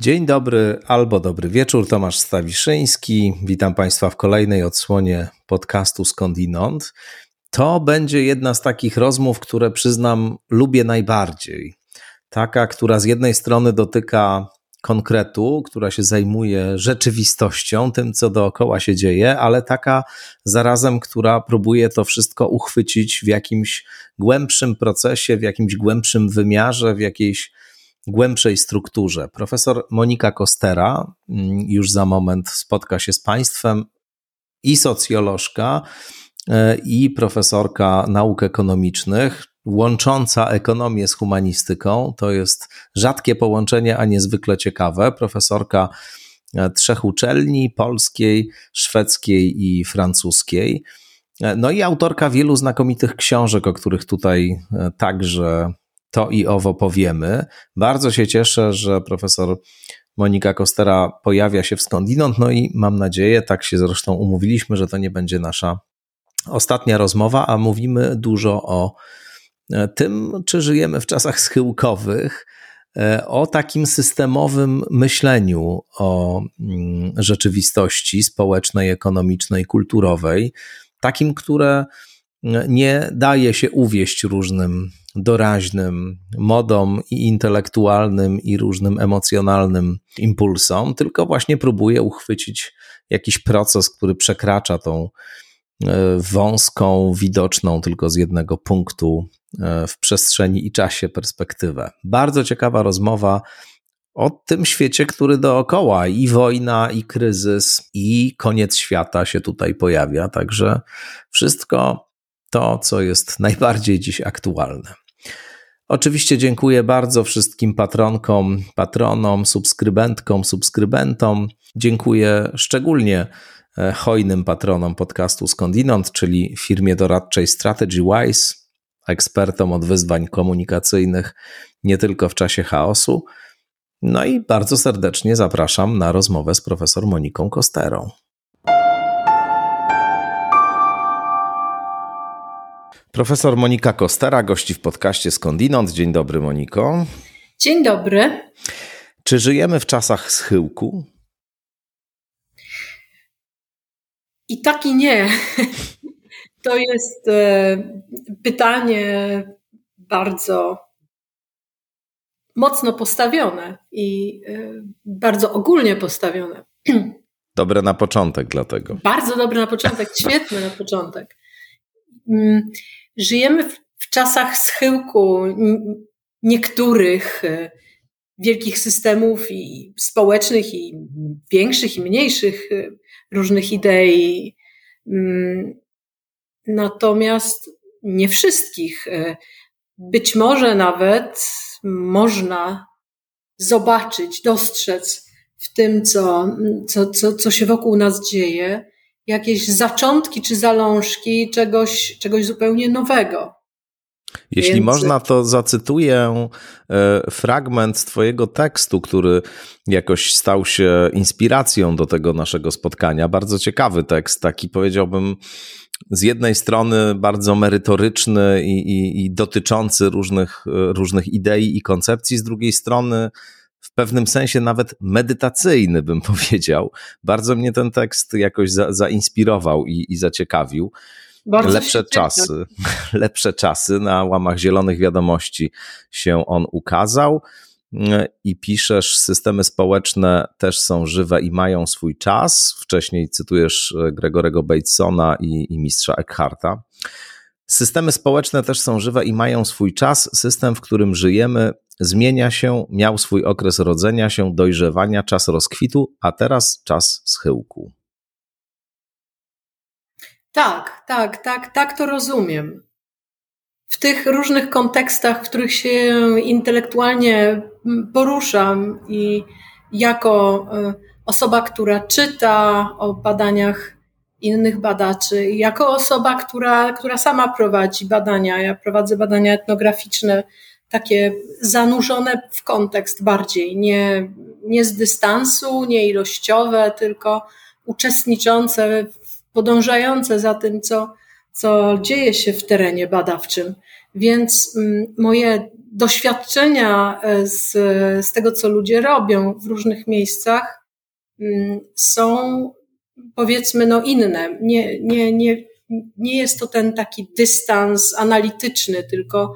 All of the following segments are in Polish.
Dzień dobry albo dobry wieczór, Tomasz Stawiszyński. Witam Państwa w kolejnej odsłonie podcastu Skądinąd. To będzie jedna z takich rozmów, które przyznam lubię najbardziej. Taka, która z jednej strony dotyka konkretu, która się zajmuje rzeczywistością, tym co dookoła się dzieje, ale taka zarazem, która próbuje to wszystko uchwycić w jakimś głębszym procesie, w jakimś głębszym wymiarze, w jakiejś głębszej strukturze. Profesor Monika Kostera mm, już za moment spotka się z Państwem i socjolożka, e, i profesorka nauk ekonomicznych, łącząca ekonomię z humanistyką. To jest rzadkie połączenie, a niezwykle ciekawe. Profesorka e, trzech uczelni polskiej, szwedzkiej i francuskiej. E, no i autorka wielu znakomitych książek, o których tutaj także to i owo powiemy. Bardzo się cieszę, że profesor Monika Kostera pojawia się w skądinąd, no i mam nadzieję, tak się zresztą umówiliśmy, że to nie będzie nasza ostatnia rozmowa, a mówimy dużo o e, tym, czy żyjemy w czasach schyłkowych, e, o takim systemowym myśleniu o mm, rzeczywistości społecznej, ekonomicznej, kulturowej, takim, które nie daje się uwieść różnym doraźnym modom i intelektualnym, i różnym emocjonalnym impulsom, tylko właśnie próbuje uchwycić jakiś proces, który przekracza tą e, wąską, widoczną tylko z jednego punktu e, w przestrzeni i czasie perspektywę. Bardzo ciekawa rozmowa o tym świecie, który dookoła i wojna, i kryzys, i koniec świata się tutaj pojawia. Także wszystko to, co jest najbardziej dziś aktualne. Oczywiście dziękuję bardzo wszystkim patronkom, patronom, subskrybentkom, subskrybentom. Dziękuję szczególnie e, hojnym patronom podcastu Skądinąd, czyli firmie doradczej Strategy Wise, ekspertom od wyzwań komunikacyjnych nie tylko w czasie chaosu. No i bardzo serdecznie zapraszam na rozmowę z profesor Moniką Kosterą. Profesor Monika Kostera gości w podcaście Skądinąd. Dzień dobry, Moniko. Dzień dobry. Czy żyjemy w czasach schyłku? I tak i nie. To jest e, pytanie bardzo mocno postawione i e, bardzo ogólnie postawione. Dobre na początek, dlatego. Bardzo dobre na początek, świetny na początek. Żyjemy w, w czasach schyłku niektórych e, wielkich systemów i społecznych i większych i mniejszych e, różnych idei. Mm, natomiast nie wszystkich. E, być może nawet można zobaczyć, dostrzec w tym, co, co, co, co się wokół nas dzieje, jakieś zaczątki czy zalążki czegoś, czegoś zupełnie nowego. Jeśli Więc... można, to zacytuję e, fragment Twojego tekstu, który jakoś stał się inspiracją do tego naszego spotkania. Bardzo ciekawy tekst, taki powiedziałbym z jednej strony bardzo merytoryczny i, i, i dotyczący różnych, e, różnych idei i koncepcji, z drugiej strony w pewnym sensie nawet medytacyjny, bym powiedział. Bardzo mnie ten tekst jakoś za, zainspirował i, i zaciekawił. Bardzo lepsze czasy, lepsze czasy na łamach zielonych wiadomości się on ukazał i piszesz, systemy społeczne też są żywe i mają swój czas. Wcześniej cytujesz Gregorego Batesona i, i mistrza Eckharta. Systemy społeczne też są żywe i mają swój czas. System, w którym żyjemy, zmienia się, miał swój okres rodzenia się, dojrzewania, czas rozkwitu, a teraz czas schyłku. Tak, tak, tak, tak to rozumiem. W tych różnych kontekstach, w których się intelektualnie poruszam i jako e, osoba, która czyta o badaniach innych badaczy, jako osoba, która, która sama prowadzi badania, ja prowadzę badania etnograficzne takie zanurzone w kontekst bardziej, nie, nie z dystansu, nie ilościowe, tylko uczestniczące, podążające za tym, co, co dzieje się w terenie badawczym. Więc mm, moje doświadczenia z, z tego, co ludzie robią w różnych miejscach, mm, są powiedzmy no inne. Nie, nie, nie, nie jest to ten taki dystans analityczny, tylko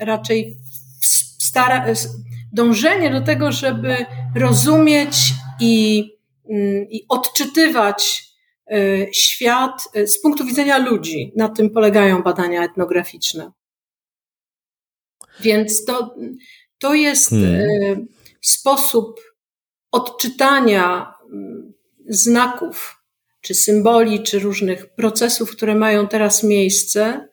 raczej stara, dążenie do tego, żeby rozumieć i, mm, i odczytywać e, świat e, z punktu widzenia ludzi. Na tym polegają badania etnograficzne. Więc to, to jest hmm. E, sposób odczytania mm, znaków, czy symboli, czy różnych procesów, które mają teraz miejsce,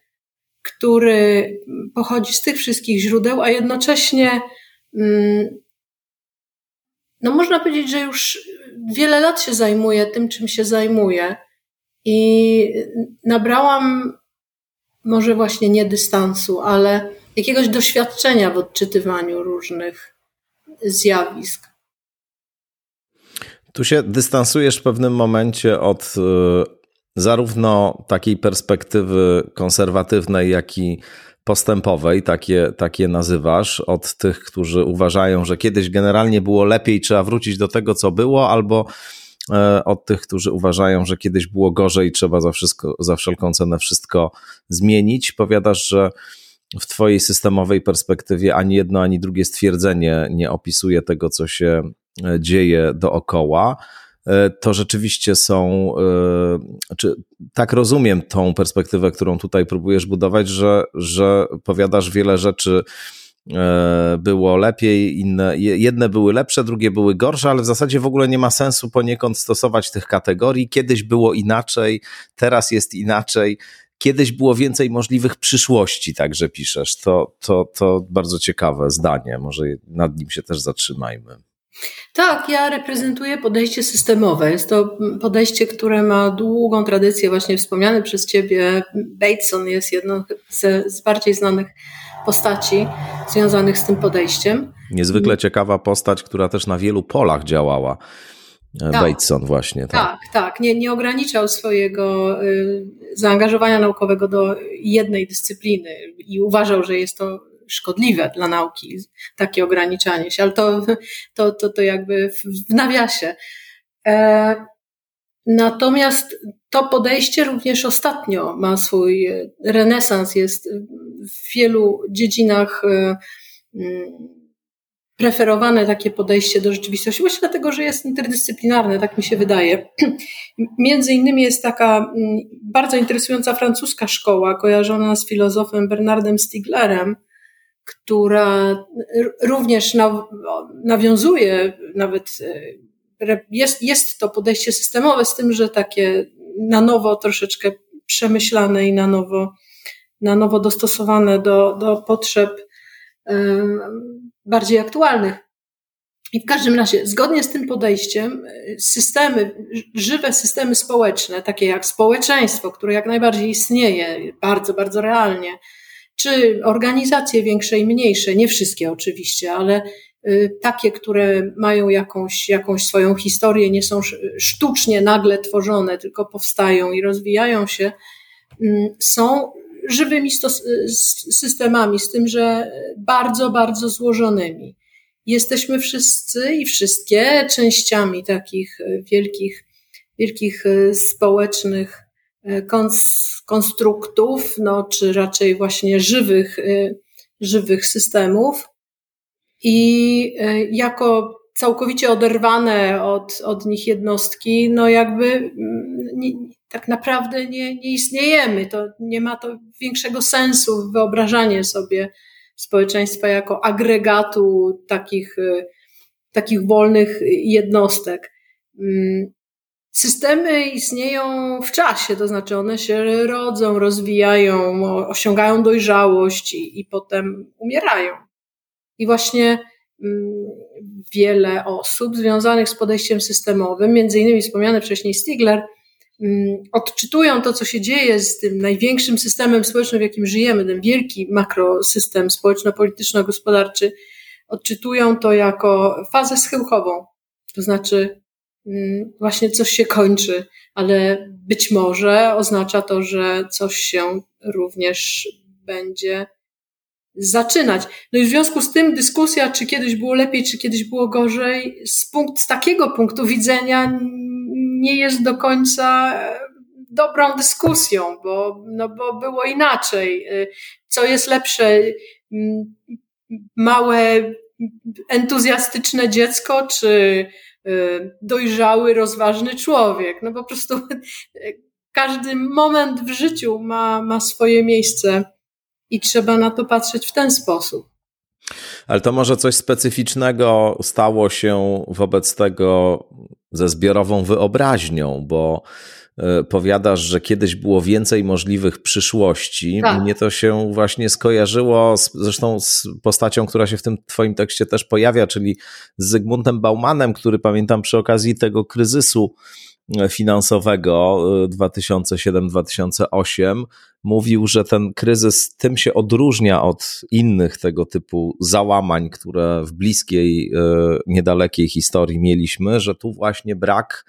który pochodzi z tych wszystkich źródeł, a jednocześnie, mm, no można powiedzieć, że już wiele lat się zajmuję tym, czym się zajmuję. I nabrałam może właśnie nie dystansu, ale jakiegoś doświadczenia w odczytywaniu różnych zjawisk. Tu się dystansujesz w pewnym momencie od y, zarówno takiej perspektywy konserwatywnej, jak i postępowej, takie, takie nazywasz, od tych, którzy uważają, że kiedyś generalnie było lepiej, trzeba wrócić do tego, co było, albo e, od tych, którzy uważają, że kiedyś było gorzej, trzeba za, wszystko, za wszelką cenę wszystko zmienić. Powiadasz, że w Twojej systemowej perspektywie ani jedno, ani drugie stwierdzenie nie opisuje tego, co się e, dzieje dookoła. E, to rzeczywiście są, e, czy tak rozumiem tą perspektywę, którą tutaj próbujesz budować, że, że powiadasz wiele rzeczy e, było lepiej, inne, jedne były lepsze, drugie były gorsze, ale w zasadzie w ogóle nie ma sensu poniekąd stosować tych kategorii. Kiedyś było inaczej, teraz jest inaczej. Kiedyś było więcej możliwych przyszłości, także piszesz. To, to, to bardzo ciekawe zdanie. Może nad nim się też zatrzymajmy. Tak, ja reprezentuję podejście systemowe. Jest to podejście, które ma długą tradycję. Właśnie wspomniany przez Ciebie Bateson jest jedną z, z bardziej znanych postaci związanych z tym podejściem. Niezwykle ciekawa postać, która też na wielu polach działała. E, tak. Bateson właśnie. Tak, tak. tak. Nie, nie ograniczał swojego y, zaangażowania naukowego do jednej dyscypliny i uważał, że jest to szkodliwe dla nauki, takie ograniczanie się, ale to, to, to, to jakby w nawiasie. E, natomiast to podejście również ostatnio ma swój renesans, jest w wielu dziedzinach e, mm, preferowane takie podejście do rzeczywistości, właśnie dlatego, że jest interdyscyplinarne, tak mi się wydaje. Między innymi jest taka mm, bardzo interesująca francuska szkoła, kojarzona z filozofem Bernardem Stiglerem, która również nawiązuje, nawet e, jest, jest to podejście systemowe z tym, że takie na nowo troszeczkę przemyślane i na nowo, na nowo dostosowane do, do potrzeb e, bardziej aktualnych. I w każdym razie, zgodnie z tym podejściem, e, systemy, żywe systemy społeczne, takie jak społeczeństwo, które jak najbardziej istnieje, bardzo, bardzo realnie, czy organizacje większe i mniejsze, nie wszystkie oczywiście, ale y, takie, które mają jakąś, jakąś swoją historię, nie są sztucznie nagle tworzone, tylko powstają i rozwijają się, mm, są żywymi systemami, z tym, że bardzo, bardzo złożonymi. Jesteśmy wszyscy i wszystkie częściami takich y, wielkich, wielkich y, społecznych konstruktów, no, czy raczej właśnie żywych, y, żywych systemów. I y, jako całkowicie oderwane od, od nich jednostki, no jakby mm, nie, tak naprawdę nie, nie istniejemy. To nie ma to większego sensu wyobrażanie sobie społeczeństwa jako agregatu takich, y, takich wolnych jednostek. Systemy istnieją w czasie, to znaczy one się rodzą, rozwijają, osiągają dojrzałość i, i potem umierają. I właśnie mm, wiele osób związanych z podejściem systemowym, między innymi wspomniany wcześniej Stigler, mm, odczytują to, co się dzieje z tym największym systemem społecznym, w jakim żyjemy, ten wielki makrosystem społeczno-polityczno-gospodarczy, odczytują to jako fazę schyłkową. To znaczy, właśnie coś się kończy, ale być może oznacza to, że coś się również będzie zaczynać. No i w związku z tym dyskusja, czy kiedyś było lepiej, czy kiedyś było gorzej, z, punkt, z takiego punktu widzenia nie jest do końca e, dobrą dyskusją, bo, no bo było inaczej. E, co jest lepsze, małe, entuzjastyczne dziecko, czy dojrzały, rozważny człowiek? No po prostu każdy moment w życiu ma, ma swoje miejsce i trzeba na to patrzeć w ten sposób. Ale to może coś specyficznego stało się wobec tego ze zbiorową wyobraźnią, bo powiadasz, że kiedyś było więcej możliwych przyszłości. Tak. Mnie to się właśnie skojarzyło z, zresztą z postacią, która się w tym twoim tekście też pojawia, czyli z Zygmuntem Baumanem, który pamiętam przy okazji tego kryzysu finansowego 2007-2008 y, mówił, że ten kryzys tym się odróżnia od innych tego typu załamań, które w bliskiej, niedalekiej historii mieliśmy, że tu właśnie brak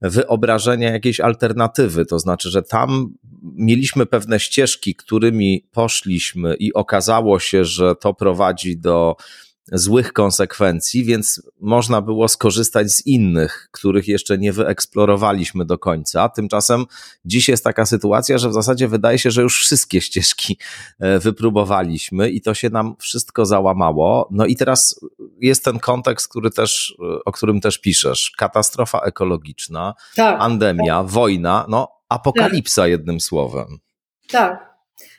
wyobrażenia jakiejś alternatywy. To znaczy, że tam mieliśmy pewne ścieżki, którymi poszliśmy i okazało się, że to prowadzi do złych konsekwencji, więc można było skorzystać z innych, których jeszcze nie wyeksplorowaliśmy do końca. Tymczasem dziś jest taka sytuacja, że w zasadzie wydaje się, że już wszystkie ścieżki e, wypróbowaliśmy i to się nam wszystko załamało. No i teraz jest ten kontekst, który też, o którym też piszesz. Katastrofa ekologiczna, tak, pandemia, tak. wojna, no apokalipsa tak. jednym słowem. Tak,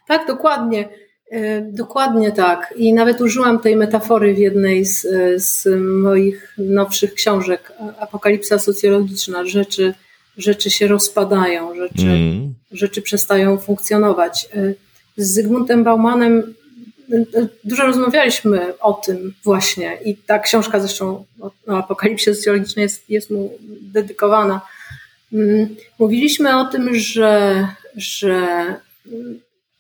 tak, dokładnie. E, dokładnie tak. I nawet użyłam tej metafory w jednej z, z moich nowszych książek. Apokalipsa socjologiczna. Rzeczy, rzeczy się rozpadają, rzeczy, mm. rzeczy przestają funkcjonować. E, z Zygmuntem Baumanem e, dużo rozmawialiśmy o tym właśnie i ta książka zresztą o apokalipsie socjologicznej jest, jest mu dedykowana. Mm, mówiliśmy o tym, że, że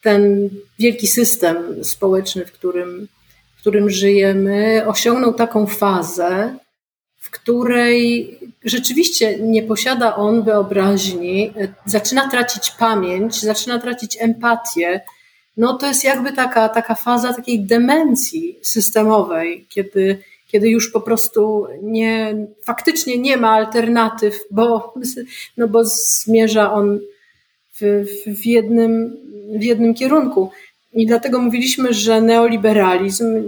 ten wielki system społeczny, w którym, w którym żyjemy, osiągnął taką fazę, w której rzeczywiście nie posiada on wyobraźni, zaczyna tracić pamięć, zaczyna tracić empatię. No to jest jakby taka, taka faza takiej demencji systemowej, kiedy, kiedy już po prostu nie, faktycznie nie ma alternatyw, bo, no bo zmierza on w, w, jednym, w jednym kierunku. I dlatego mówiliśmy, że neoliberalizm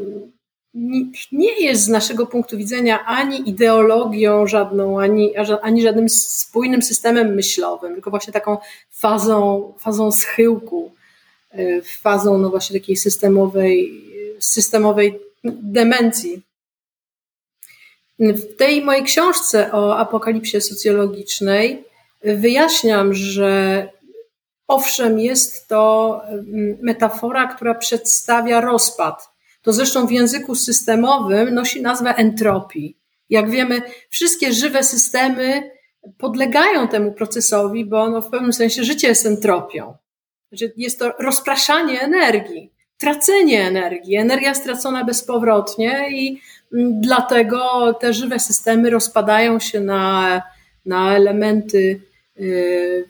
nie jest z naszego punktu widzenia ani ideologią żadną, ani, ani żadnym spójnym systemem myślowym, tylko właśnie taką fazą, fazą schyłku, y, fazą no właśnie takiej systemowej, systemowej demencji. W tej mojej książce o apokalipsie socjologicznej wyjaśniam, że Owszem, jest to mm, metafora, która przedstawia rozpad. To zresztą w języku systemowym nosi nazwę entropii. Jak wiemy, wszystkie żywe systemy podlegają temu procesowi, bo no w pewnym sensie życie jest entropią. Znaczy jest to rozpraszanie energii, tracenie energii, energia stracona bezpowrotnie i mm, dlatego te żywe systemy rozpadają się na, na elementy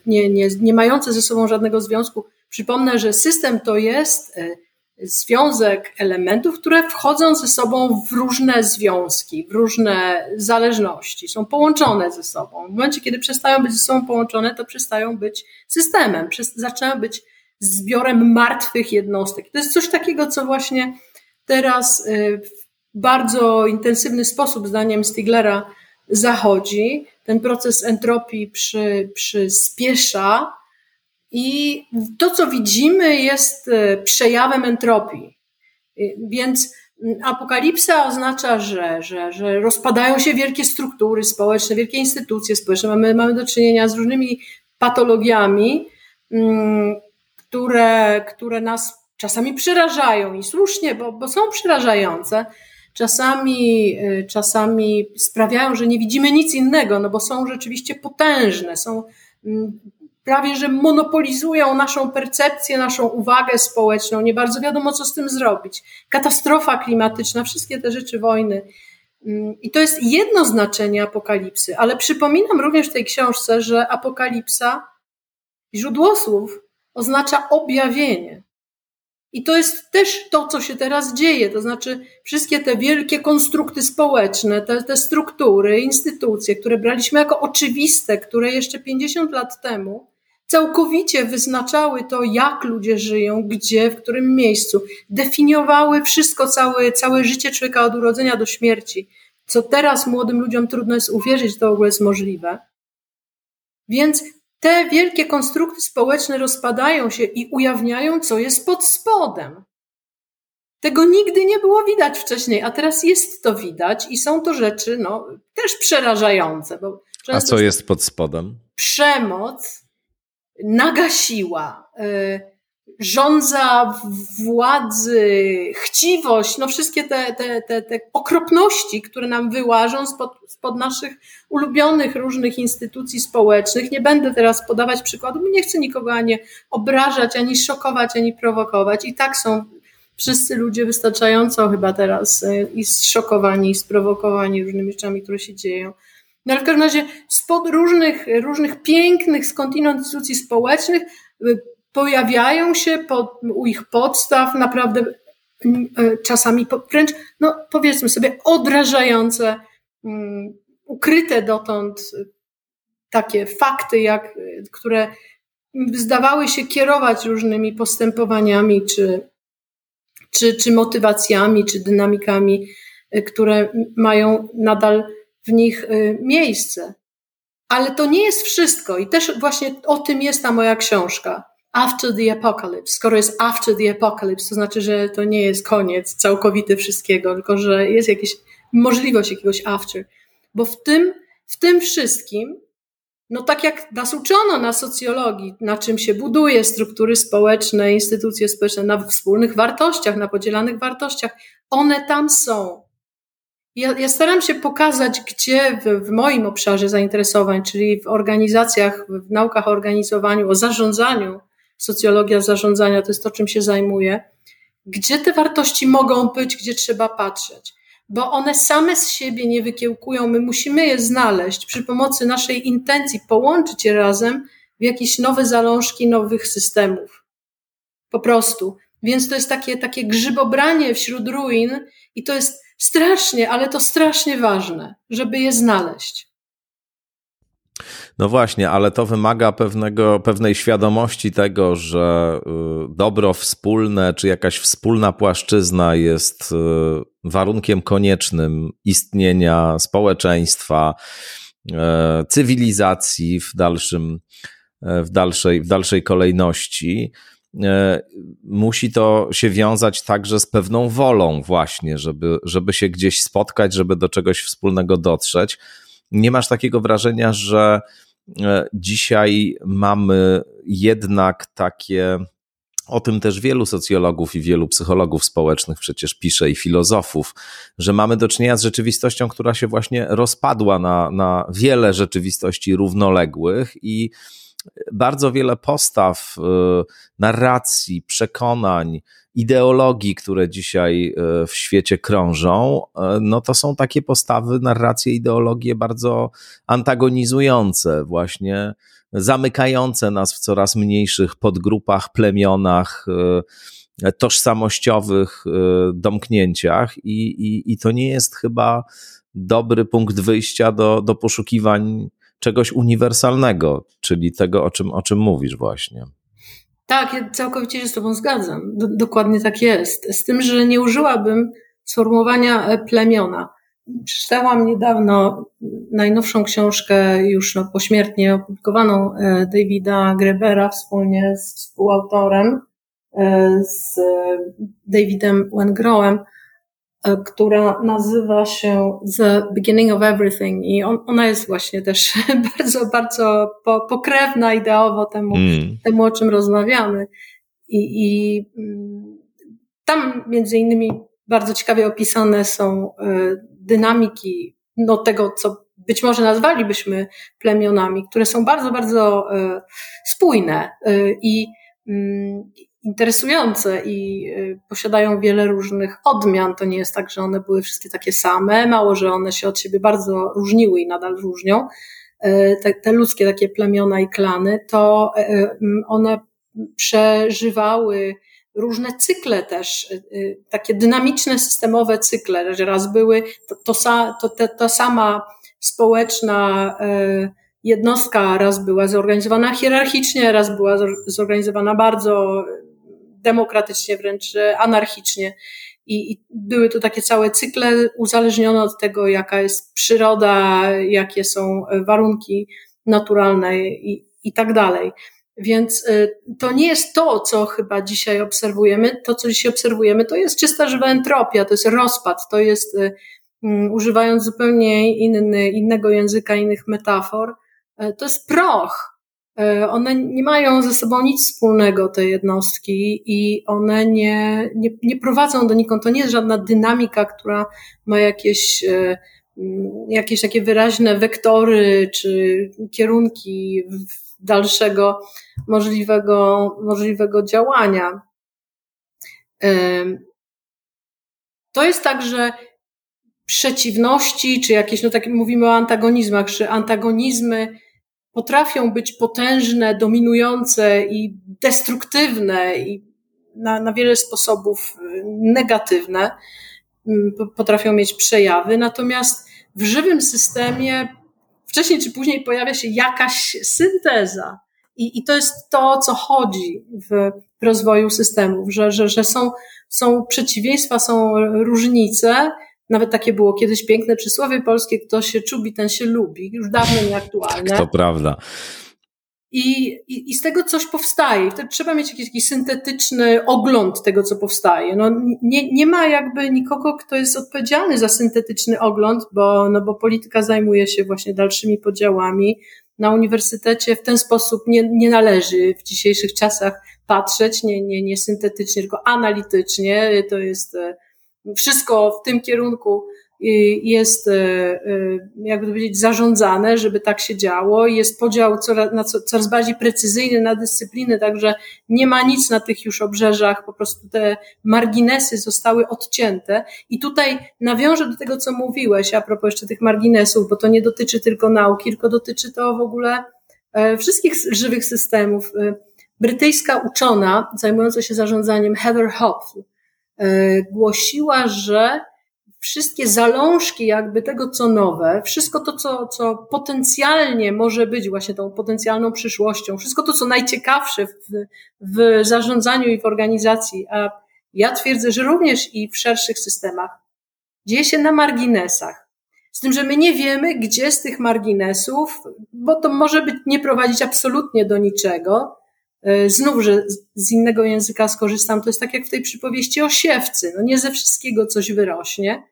nie, nie, nie mające ze sobą żadnego związku. Przypomnę, że system to jest y, związek elementów, które wchodzą ze sobą w różne związki, w różne zależności, są połączone ze sobą. W momencie, kiedy przestają być ze sobą połączone, to przestają być systemem, zaczynają być zbiorem martwych jednostek. To jest coś takiego, co właśnie teraz y, w bardzo intensywny sposób, zdaniem Stiglera, zachodzi ten proces entropii przy, przyspiesza i to, co widzimy, jest e, przejawem entropii. Więc apokalipsa oznacza, że, że, że rozpadają się wielkie struktury społeczne, wielkie instytucje społeczne. Mamy, mamy do czynienia z różnymi patologiami, które, które nas czasami przerażają i słusznie, bo, bo są przerażające czasami, y, czasami sprawiają, że nie widzimy nic innego, no bo są rzeczywiście potężne, są mm, prawie, że monopolizują naszą percepcję, naszą uwagę społeczną. Nie bardzo wiadomo, co z tym zrobić. Katastrofa klimatyczna, wszystkie te rzeczy wojny. Mm, I to jest jedno znaczenie apokalipsy, ale przypominam również w tej książce, że apokalipsa, źródło słów, oznacza objawienie. I to jest też to, co się teraz dzieje. To znaczy, wszystkie te wielkie konstrukty społeczne, te, te struktury, instytucje, które braliśmy jako oczywiste, które jeszcze 50 lat temu całkowicie wyznaczały to, jak ludzie żyją, gdzie, w którym miejscu, definiowały wszystko, całe, całe życie człowieka od urodzenia do śmierci, co teraz młodym ludziom trudno jest uwierzyć, to w ogóle jest możliwe. Więc te wielkie konstrukty społeczne rozpadają się i ujawniają, co jest pod spodem. Tego nigdy nie było widać wcześniej, a teraz jest to widać i są to rzeczy no, też przerażające. Bo a co jest pod spodem? Przemoc, naga siła, y, rządza władzy, chciwość, no wszystkie te, te, te, te okropności, które nam wyłażą spod, spod naszych ulubionych różnych instytucji społecznych. Nie będę teraz podawać przykładów, nie chcę nikogo ani obrażać, ani szokować, ani prowokować. I tak są wszyscy ludzie wystarczająco chyba teraz y, i zszokowani, i sprowokowani różnymi rzeczami, które się dzieją. No ale w każdym razie spod różnych, różnych pięknych skądinąd instytucji społecznych y, pojawiają się pod, u ich podstaw naprawdę mm, e, czasami wręcz, no powiedzmy sobie, odrażające, um, ukryte dotąd takie fakty, jak, które zdawały się kierować różnymi postępowaniami, czy, czy, czy motywacjami, czy dynamikami, e, które mają nadal w nich e, miejsce. Ale to nie jest wszystko i też właśnie o tym jest ta moja książka after the apocalypse. Skoro jest after the apocalypse, to znaczy, że to nie jest koniec całkowity wszystkiego, tylko że jest jakaś możliwość jakiegoś after. Bo w tym, w tym wszystkim, no tak jak nas uczono na socjologii, na czym się buduje struktury społeczne, instytucje społeczne, na wspólnych wartościach, na podzielanych wartościach, one tam są. Ja, ja staram się pokazać, gdzie w, w, moim obszarze zainteresowań, czyli w organizacjach, w naukach o organizowaniu, o zarządzaniu, socjologia zarządzania to jest to, czym się zajmuję, gdzie te wartości mogą być, gdzie trzeba patrzeć. Bo one same z siebie nie wykiełkują, my musimy je znaleźć przy pomocy naszej intencji, połączyć je razem w jakieś nowe zalążki nowych systemów. Po prostu. Więc to jest takie, takie grzybobranie wśród ruin i to jest strasznie, ale to strasznie ważne, żeby je znaleźć. No właśnie, ale to wymaga pewnego, pewnej świadomości tego, że y, dobro wspólne czy jakaś wspólna płaszczyzna jest y, warunkiem koniecznym istnienia społeczeństwa, y, cywilizacji w dalszym, w dalszej, w dalszej kolejności. Musi to się wiązać także z pewną wolą, właśnie, żeby, żeby się gdzieś spotkać, żeby do czegoś wspólnego dotrzeć nie masz takiego wrażenia, że e, dzisiaj mamy jednak takie. O tym też wielu socjologów i wielu psychologów społecznych przecież pisze i filozofów, że mamy do czynienia z rzeczywistością, która się właśnie rozpadła na, na wiele rzeczywistości równoległych i bardzo wiele postaw, e, narracji, przekonań, ideologii, które dzisiaj e, w świecie krążą, e, no to są takie postawy, narracje, ideologie bardzo antagonizujące, właśnie zamykające nas w coraz mniejszych podgrupach, plemionach, tożsamościowych domknięciach. I, i, i to nie jest chyba dobry punkt wyjścia do, do poszukiwań czegoś uniwersalnego, czyli tego, o czym, o czym mówisz właśnie. Tak, ja całkowicie się z Tobą zgadzam. Do, dokładnie tak jest. Z tym, że nie użyłabym sformułowania e, plemiona. Przeczytałam niedawno najnowszą książkę, już no, pośmiertnie opublikowaną e, Davida Grebera wspólnie z współautorem, e, z Davidem Wengroem, która nazywa się The Beginning of Everything i on, ona jest właśnie też bardzo, bardzo po, pokrewna ideowo temu, mm. temu, o czym rozmawiamy. I, I mm, tam między innymi bardzo ciekawie opisane są e, dynamiki no, tego, co być może nazwalibyśmy plemionami, które są bardzo, bardzo e, spójne i mm, interesujące i y, posiadają wiele różnych odmian. To nie jest tak, że one były wszystkie takie same, mało, że one się od siebie bardzo różniły i nadal różnią. Y, te, te ludzkie takie plemiona i klany, to y, one przeżywały różne cykle też, takie dynamiczne, systemowe cykle, że raz były to, to, to, to ta sama społeczna jednostka, raz była zorganizowana hierarchicznie, raz była zorganizowana bardzo demokratycznie, wręcz anarchicznie. I, I, były to takie całe cykle uzależnione od tego, jaka jest przyroda, jakie są warunki naturalne i, i tak dalej. Więc y, to nie jest to, co chyba dzisiaj obserwujemy. To, co dzisiaj obserwujemy, to jest czysta żywa entropia, to jest rozpad, to jest, mm, używając zupełnie inny, innego języka, innych metafor, to jest proch. One nie mają ze sobą nic wspólnego, te jednostki, i one nie, nie, nie prowadzą donikąd. To nie jest żadna dynamika, która ma jakieś, mm, jakieś takie wyraźne wektory czy kierunki dalszego możliwego, możliwego działania. To jest tak, że przeciwności, czy jakieś, no tak mówimy o antagonizmach, czy antagonizmy potrafią być potężne, dominujące i destruktywne i na, na wiele sposobów y, negatywne, potrafią mieć przejawy, przejawy. w żywym systemie wcześniej czy później pojawia się jakaś synteza. I, i to jest to, o co chodzi w rozwoju systemów, że, że, że są, są przeciwieństwa, są różnice. Nawet takie było kiedyś piękne przysłowie polskie, kto się czubi, ten się lubi. Już dawno nieaktualne. Tak, to prawda. I, i, I z tego coś powstaje. Wtedy trzeba mieć jakiś, jakiś syntetyczny ogląd tego, co powstaje. No, nie, nie ma jakby nikogo, kto jest odpowiedzialny za syntetyczny ogląd, bo, no bo polityka zajmuje się właśnie dalszymi podziałami. Na uniwersytecie w ten sposób nie, nie należy w dzisiejszych czasach patrzeć, nie, nie, nie syntetycznie, tylko analitycznie. To jest e, wszystko w tym kierunku jest, e, e, jakby powiedzieć, zarządzane, żeby tak się działo. Jest podział coraz, coraz bardziej precyzyjny na dyscypliny, także nie ma nic na tych już obrzeżach, po prostu te marginesy zostały odcięte. I tutaj nawiążę do tego, co mówiłeś a propos jeszcze tych marginesów, bo to nie dotyczy tylko nauki, tylko dotyczy to w ogóle e, wszystkich żywych systemów. Brytyjska uczona zajmująca się zarządzaniem Heather Hopf głosiła, że wszystkie zalążki jakby tego, co nowe, wszystko to, co, co potencjalnie może być właśnie tą potencjalną przyszłością, wszystko to, co najciekawsze w, w zarządzaniu i w organizacji, a ja twierdzę, że również i w szerszych systemach, dzieje się na marginesach. Z tym, że my nie wiemy, gdzie z tych marginesów, bo to może być nie prowadzić absolutnie do niczego. E, znów, że z innego języka skorzystam, to jest tak jak w tej przypowieści o siewcy. No nie ze wszystkiego coś wyrośnie,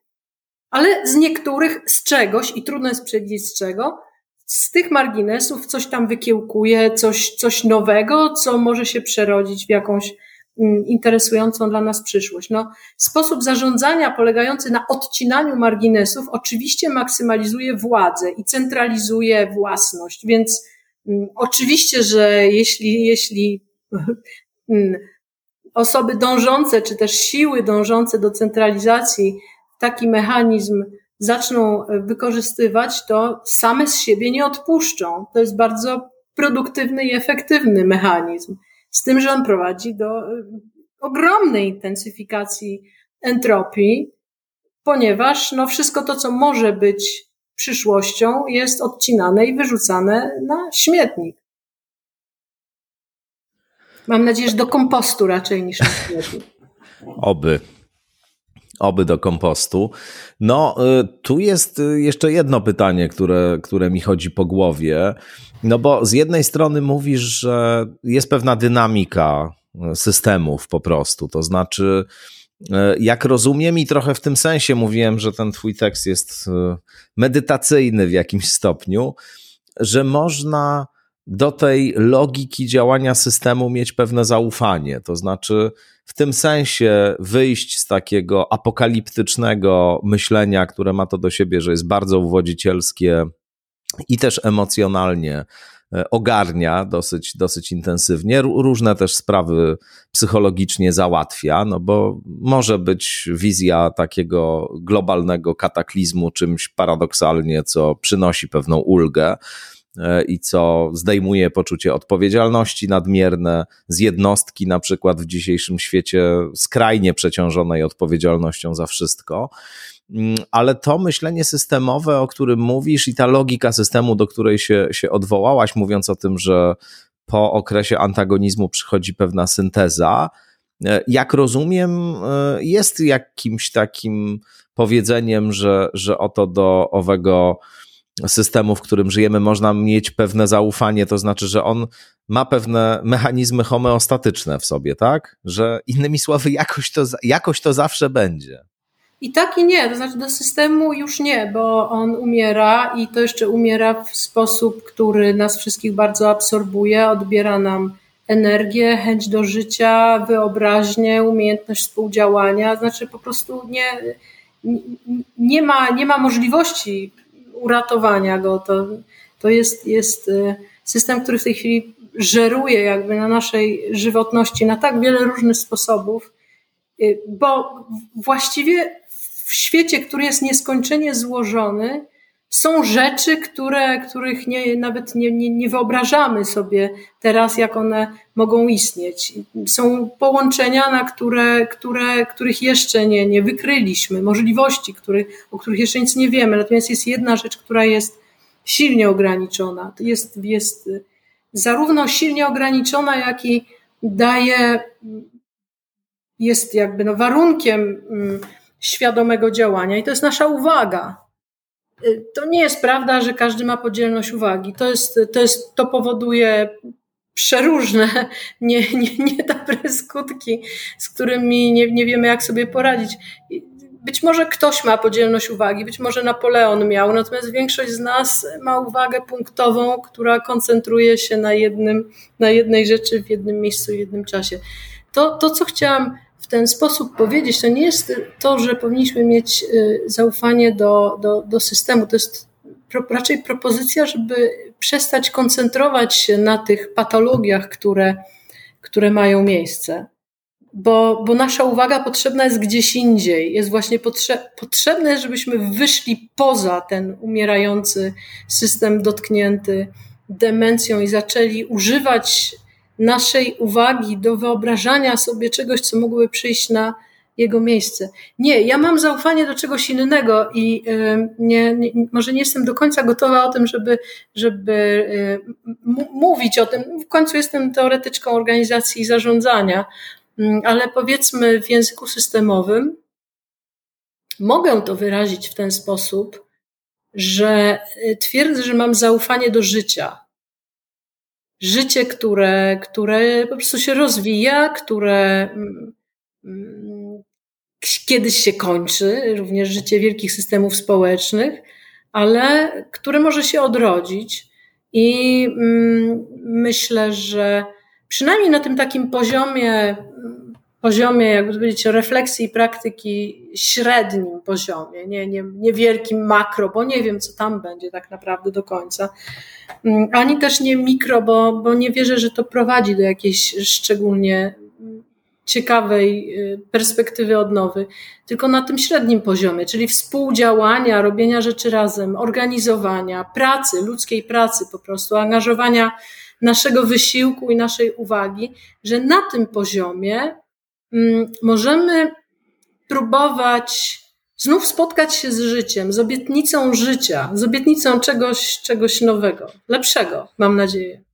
ale z niektórych, z czegoś, i trudno jest przewidzieć z czego, z tych marginesów coś tam wykiełkuje, coś, coś nowego, co może się przerodzić w jakąś mm, interesującą dla nas przyszłość. No, sposób zarządzania polegający na odcinaniu marginesów oczywiście maksymalizuje władzę i centralizuje własność, więc oczywiście, że jeśli, jeśli mm, osoby dążące, czy też siły dążące do centralizacji taki mechanizm zaczną wykorzystywać, to same z siebie nie odpuszczą. To jest bardzo produktywny i efektywny mechanizm. Z tym, że on prowadzi do y, ogromnej intensyfikacji entropii, ponieważ no, wszystko to, co może być przyszłością, jest odcinane i wyrzucane na śmietnik. Mam nadzieję, że do kompostu raczej niż na śmietnik. Oby oby do kompostu. No, y, tu jest y, jeszcze jedno pytanie, które, które mi chodzi po głowie. No bo z jednej strony mówisz, że jest pewna dynamika y, systemów po prostu, to znaczy, jak rozumiem i trochę w tym sensie mówiłem, że ten twój tekst jest medytacyjny w jakimś stopniu, że można do tej logiki działania systemu mieć pewne zaufanie. To znaczy, w tym sensie wyjść z takiego apokaliptycznego myślenia, które ma to do siebie, że jest bardzo uwodzicielskie i też emocjonalnie e, ogarnia dosyć, dosyć intensywnie. Różne też sprawy psychologicznie załatwia, no bo może być wizja takiego globalnego kataklizmu czymś paradoksalnie, co przynosi pewną ulgę e, i co zdejmuje poczucie odpowiedzialności nadmierne z jednostki, na przykład w dzisiejszym świecie skrajnie przeciążonej odpowiedzialnością za wszystko. Mm, ale to myślenie systemowe, o którym mówisz, i ta logika systemu, do której się, się odwołałaś, mówiąc o tym, że po okresie antagonizmu przychodzi pewna synteza, e, jak rozumiem, e, jest jakimś takim powiedzeniem, że, że oto do owego systemu, w którym żyjemy, można mieć pewne zaufanie, to znaczy, że on ma pewne mechanizmy homeostatyczne w sobie, tak? Że innymi słowy, jakoś to, jakoś to zawsze będzie. I tak i nie, to znaczy do systemu już nie, bo on umiera i to jeszcze umiera w sposób, który nas wszystkich bardzo absorbuje, odbiera nam energię, chęć do życia, wyobraźnię, umiejętność współdziałania. Znaczy po prostu nie, nie, ma, nie ma możliwości uratowania go. To, to jest, jest y, system, który w tej chwili żeruje jakby na naszej żywotności na tak wiele różnych sposobów, y, bo właściwie w świecie, który jest nieskończenie złożony, są rzeczy, które, których nie, nawet nie, nie, nie wyobrażamy sobie teraz, jak one mogą istnieć. Są połączenia, na które, które, których jeszcze nie, nie wykryliśmy, możliwości, których, o których jeszcze nic nie wiemy. Natomiast jest jedna rzecz, która jest silnie ograniczona. Jest, jest zarówno silnie ograniczona, jak i daje, jest jakby no warunkiem mm, świadomego działania i to jest nasza uwaga. Y, to nie jest prawda, że każdy ma podzielność uwagi. To, jest, to, jest, to powoduje przeróżne, nie, nie, niedobre skutki, z którymi nie, nie wiemy, jak sobie poradzić. Być może ktoś ma podzielność uwagi, być może Napoleon miał, natomiast większość z nas ma uwagę punktową, która koncentruje się na, jednym, na jednej rzeczy w jednym miejscu, w jednym czasie. To, to co chciałam ten sposób powiedzieć, to nie jest to, że powinniśmy mieć y, zaufanie do, do, do systemu. To jest pro, raczej propozycja, żeby przestać koncentrować się na tych patologiach, które, które mają miejsce. Bo, bo nasza uwaga potrzebna jest gdzieś indziej. Jest właśnie potrze potrzebne, żebyśmy wyszli poza ten umierający system dotknięty demencją i zaczęli używać naszej uwagi do wyobrażania sobie czegoś, co mogłoby przyjść na jego miejsce. Nie, ja mam zaufanie do czegoś innego i nie, nie, może nie jestem do końca gotowa o tym, żeby, żeby mówić o tym. W końcu jestem teoretyczką organizacji i zarządzania, mm, ale powiedzmy w języku systemowym mogę to wyrazić w ten sposób, że y, twierdzę, że mam zaufanie do życia, życie, które, które po prostu się rozwija, które mm, mm, kiedyś się kończy, również życie wielkich systemów społecznych, ale które może się odrodzić. I mm, myślę, że przynajmniej na tym takim poziomie, poziomie, jakby powiedzieć, refleksji i praktyki, średnim poziomie, nie, nie, nie wielkim makro, bo nie wiem, co tam będzie tak naprawdę do końca, Mm, ani też nie mikro, bo, bo nie wierzę, że to prowadzi do jakiejś szczególnie ciekawej y, perspektywy odnowy, tylko na tym średnim poziomie, czyli współdziałania, robienia rzeczy razem, organizowania, pracy, ludzkiej pracy po prostu, angażowania naszego wysiłku i naszej uwagi, że na tym poziomie możemy próbować znów spotkać się z życiem, z obietnicą życia, z obietnicą czegoś, czegoś nowego, lepszego, mam nadzieję.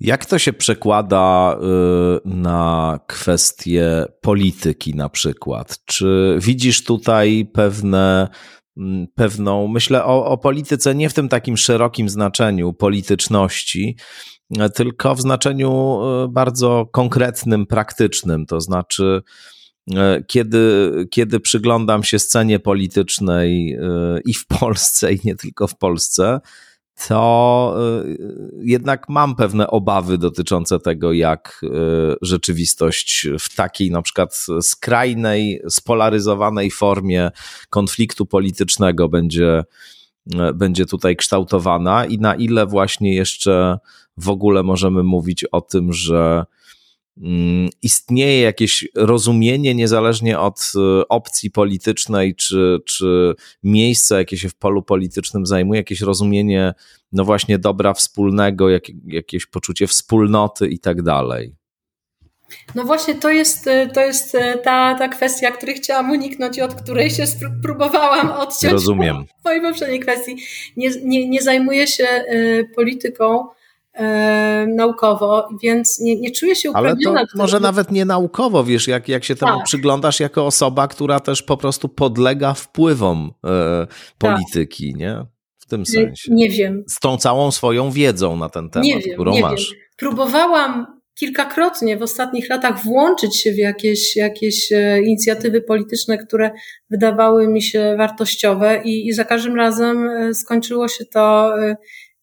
Jak to się przekłada y, na kwestie polityki na przykład? Czy widzisz tutaj pewne, mm, pewną, myślę o, o polityce nie w tym takim szerokim znaczeniu polityczności, tylko w znaczeniu y, bardzo konkretnym, praktycznym, to znaczy E, kiedy, kiedy przyglądam się scenie politycznej e, i w Polsce, i nie tylko w Polsce, to e, jednak mam pewne obawy dotyczące tego, jak rzeczywistość w takiej na przykład skrajnej, spolaryzowanej formie konfliktu politycznego będzie, będzie tutaj kształtowana i na ile właśnie jeszcze w ogóle możemy mówić o tym, że mm, istnieje jakieś rozumienie, niezależnie od e, opcji politycznej czy, czy miejsca, jakie się w polu politycznym zajmuje, jakieś rozumienie, no właśnie, dobra wspólnego, jak, jakieś poczucie wspólnoty i tak dalej. No właśnie to jest, e, to jest e, ta, ta kwestia, której chciałam uniknąć i od której się próbowałam odciąć Rozumiem. w mojej poprzedniej kwestii. Nie, nie, nie zajmuję się polityką e, naukowo, więc nie, nie czuję się uprawniona. Ale to może nawet nie naukowo, wiesz, jak, jak się temu tak. przyglądasz jako osoba, która też po prostu podlega wpływom e, polityki, tak. nie? W tym sensie. Nie wiem. Z tą całą swoją wiedzą na ten temat, nie wiem, którą nie masz. Wiem. Próbowałam kilkakrotnie w ostatnich latach włączyć się w jakieś, jakieś e, inicjatywy polityczne, które wydawały mi się wartościowe i, i za każdym razem e, skończyło się to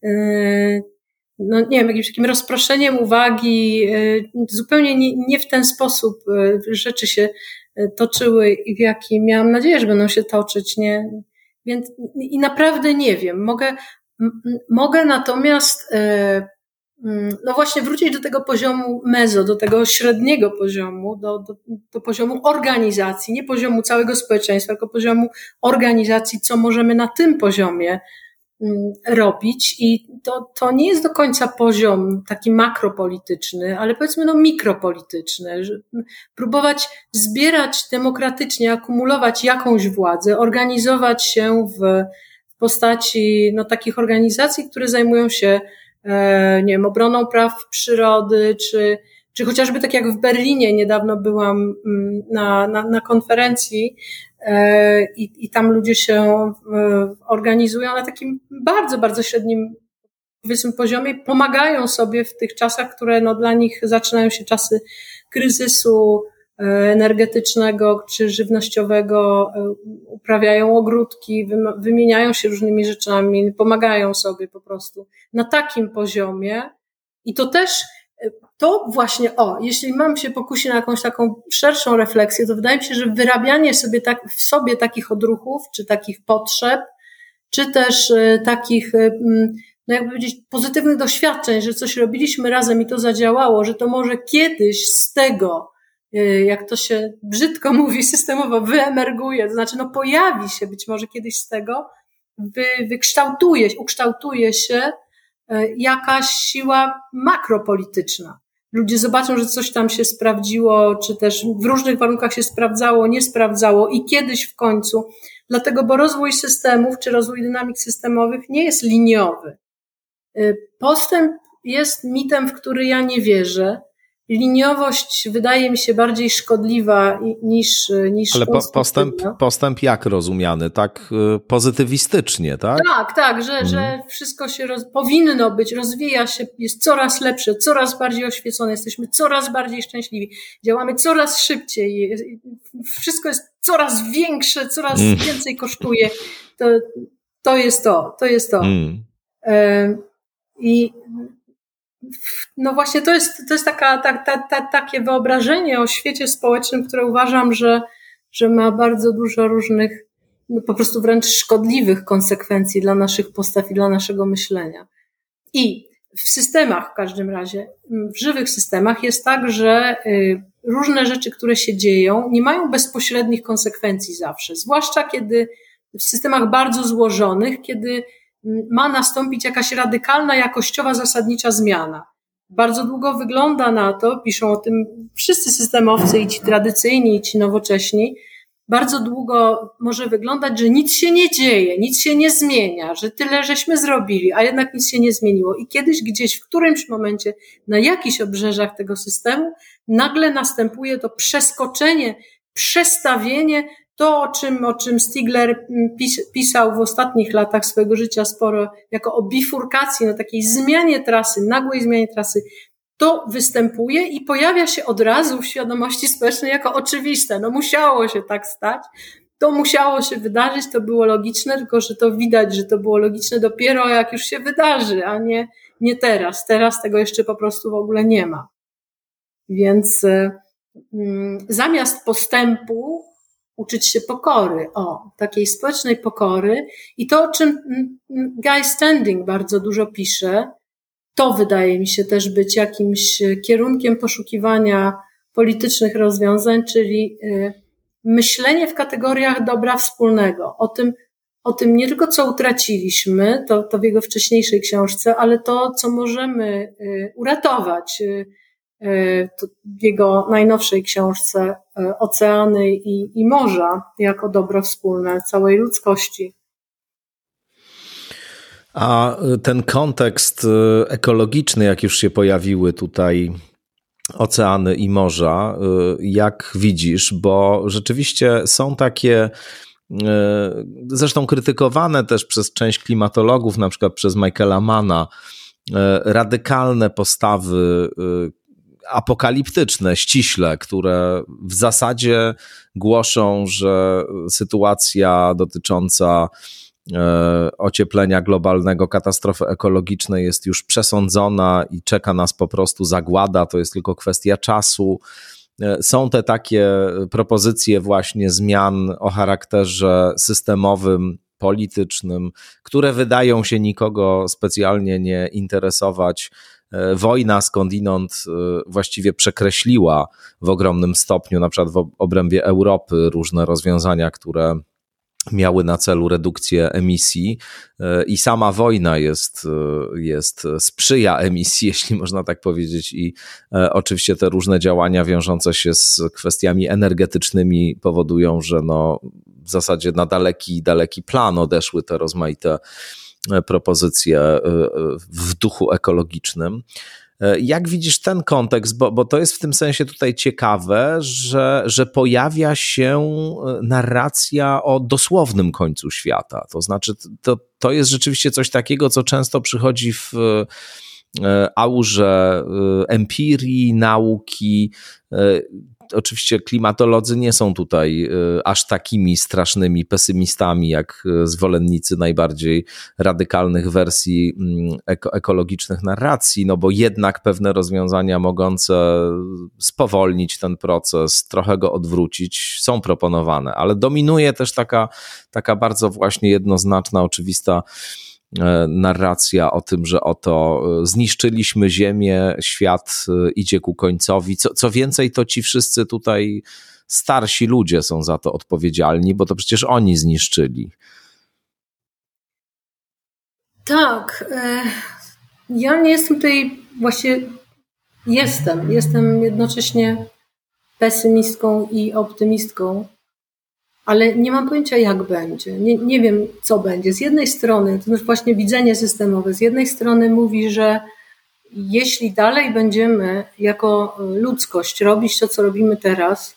e, no nie wiem, jakimś takim rozproszeniem uwagi, zupełnie nie, nie w ten sposób rzeczy się toczyły i w jaki miałam nadzieję, że będą się toczyć, nie? Więc i naprawdę nie wiem. Mogę, mogę natomiast Mm, no właśnie wrócić do tego poziomu mezo, do tego średniego poziomu, do, do, do, poziomu organizacji, nie poziomu całego społeczeństwa, tylko poziomu organizacji, co możemy na tym poziomie robić. I to, to nie jest do końca poziom taki makropolityczny, ale powiedzmy no mikropolityczny. Próbować zbierać demokratycznie, akumulować jakąś władzę, organizować się w postaci no, takich organizacji, które zajmują się E, nie wiem, obroną praw przyrody, czy, czy chociażby tak jak w Berlinie niedawno byłam mm, na, na, na konferencji i, i tam ludzie się e, organizują na takim bardzo, bardzo średnim powiedzmy poziomie, pomagają sobie w tych czasach, które no, dla nich zaczynają się czasy kryzysu, energetycznego czy żywnościowego, uprawiają ogródki, wymieniają się różnymi rzeczami, pomagają sobie po prostu na takim poziomie. I to też, to właśnie, o, jeśli mam się pokusić na jakąś taką szerszą refleksję, to wydaje mi się, że wyrabianie sobie tak, w sobie takich odruchów, czy takich potrzeb, czy też e, takich, e, no jakby powiedzieć, pozytywnych doświadczeń, że coś robiliśmy razem i to zadziałało, że to może kiedyś z tego, e, jak to się brzydko mówi, systemowo wyemerguje, to znaczy no pojawi się być może kiedyś z tego, wy, wykształtuje, ukształtuje się jakaś siła makropolityczna. Ludzie zobaczą, że coś tam się sprawdziło, czy też w różnych warunkach się sprawdzało, nie sprawdzało i kiedyś w końcu. Dlatego, bo rozwój systemów czy rozwój dynamik systemowych nie jest liniowy. E, postęp jest mitem, w który ja nie wierzę liniowość wydaje mi się bardziej szkodliwa niż niż Ale po, postęp, postęp jak rozumiany? Tak y, pozytywistycznie, tak? Tak, tak, że, że mhm. wszystko się roz, powinno być, rozwija się, jest coraz lepsze, coraz bardziej oświecone, jesteśmy coraz bardziej szczęśliwi, działamy coraz szybciej, wszystko jest coraz większe, coraz mm. więcej kosztuje. To, to jest to, to jest to. Mm. I no właśnie to jest, to jest taka, ta, ta, ta, takie wyobrażenie o świecie społecznym, które uważam, że, że ma bardzo dużo różnych, no po prostu wręcz szkodliwych konsekwencji dla naszych postaw i dla naszego myślenia. I w systemach w każdym razie, w żywych systemach jest tak, że y, różne rzeczy, które się dzieją, nie mają bezpośrednich konsekwencji zawsze, zwłaszcza kiedy w systemach bardzo złożonych, kiedy ma nastąpić jakaś radykalna, jakościowa, zasadnicza zmiana. Bardzo długo wygląda na to, piszą o tym wszyscy systemowcy, i ci tradycyjni, i ci nowocześni, bardzo długo może wyglądać, że nic się nie dzieje, nic się nie zmienia, że tyle żeśmy zrobili, a jednak nic się nie zmieniło. I kiedyś gdzieś, w którymś momencie, na jakichś obrzeżach tego systemu, nagle następuje to przeskoczenie, przestawienie to, o czym, o czym Stigler mm, pis, pisał w ostatnich latach swojego życia sporo, jako o bifurkacji, na takiej zmianie trasy, nagłej zmianie trasy, to występuje i pojawia się od razu w świadomości społecznej jako oczywiste. No musiało się tak stać, to musiało się wydarzyć, to było logiczne, tylko że to widać, że to było logiczne dopiero jak już się wydarzy, a nie, nie teraz. Teraz tego jeszcze po prostu w ogóle nie ma. Więc y, zamiast postępu uczyć się pokory, o, takiej społecznej pokory. I to, o czym Guy Standing bardzo dużo pisze, to wydaje mi się też być jakimś kierunkiem poszukiwania politycznych rozwiązań, czyli y, myślenie w kategoriach dobra wspólnego, o tym, o tym nie tylko co utraciliśmy, to, to w jego wcześniejszej książce, ale to, co możemy y, uratować. Y, w jego najnowszej książce Oceany i, i morza jako dobro wspólne całej ludzkości. A ten kontekst ekologiczny, jak już się pojawiły tutaj oceany i morza, y, jak widzisz, bo rzeczywiście są takie y, zresztą krytykowane też przez część klimatologów, na przykład przez Michaela Mana, y, radykalne postawy apokaliptyczne, ściśle, które w zasadzie głoszą, że sytuacja dotycząca E, ocieplenia globalnego, katastrofy ekologicznej jest już przesądzona i czeka nas po prostu zagłada, to jest tylko kwestia czasu. E, są te takie propozycje właśnie zmian o charakterze systemowym, politycznym, które wydają się nikogo specjalnie nie interesować. E, wojna skądinąd właściwie przekreśliła w ogromnym stopniu, na przykład w obrębie Europy, różne rozwiązania, które miały na celu redukcję emisji. E, i sama wojna jest, e, jest sprzyja emisji, jeśli można tak powiedzieć. I e, oczywiście te różne działania wiążące się z kwestiami energetycznymi powodują, że no w zasadzie na daleki, daleki plan odeszły te rozmaite propozycje w duchu ekologicznym. E, jak widzisz ten kontekst? Bo, bo to jest w tym sensie tutaj ciekawe, że, że pojawia się e, narracja o dosłownym końcu świata. To znaczy, to, to jest rzeczywiście coś takiego, co często przychodzi w e, aurze empirii, nauki oczywiście klimatolodzy nie są tutaj y, aż takimi strasznymi pesymistami, jak y, zwolennicy najbardziej radykalnych wersji mm, eko ekologicznych narracji, no bo jednak pewne rozwiązania mogące spowolnić ten proces, trochę go odwrócić, są proponowane, ale dominuje też taka, taka bardzo właśnie jednoznaczna, oczywista narracja o tym, że oto e, zniszczyliśmy Ziemię, świat e, idzie ku końcowi. Co, co więcej, to ci wszyscy tutaj starsi ludzie są za to odpowiedzialni, bo to przecież oni zniszczyli. Tak. Ja nie jestem tutaj właśnie. Jestem. Jestem jednocześnie pesymistką i optymistką ale nie mam pojęcia, jak będzie. Nie, nie wiem, co będzie. Z jednej strony, to znaczy właśnie widzenie systemowe, z jednej strony mówi, że jeśli dalej będziemy jako ludzkość robić to, co robimy teraz,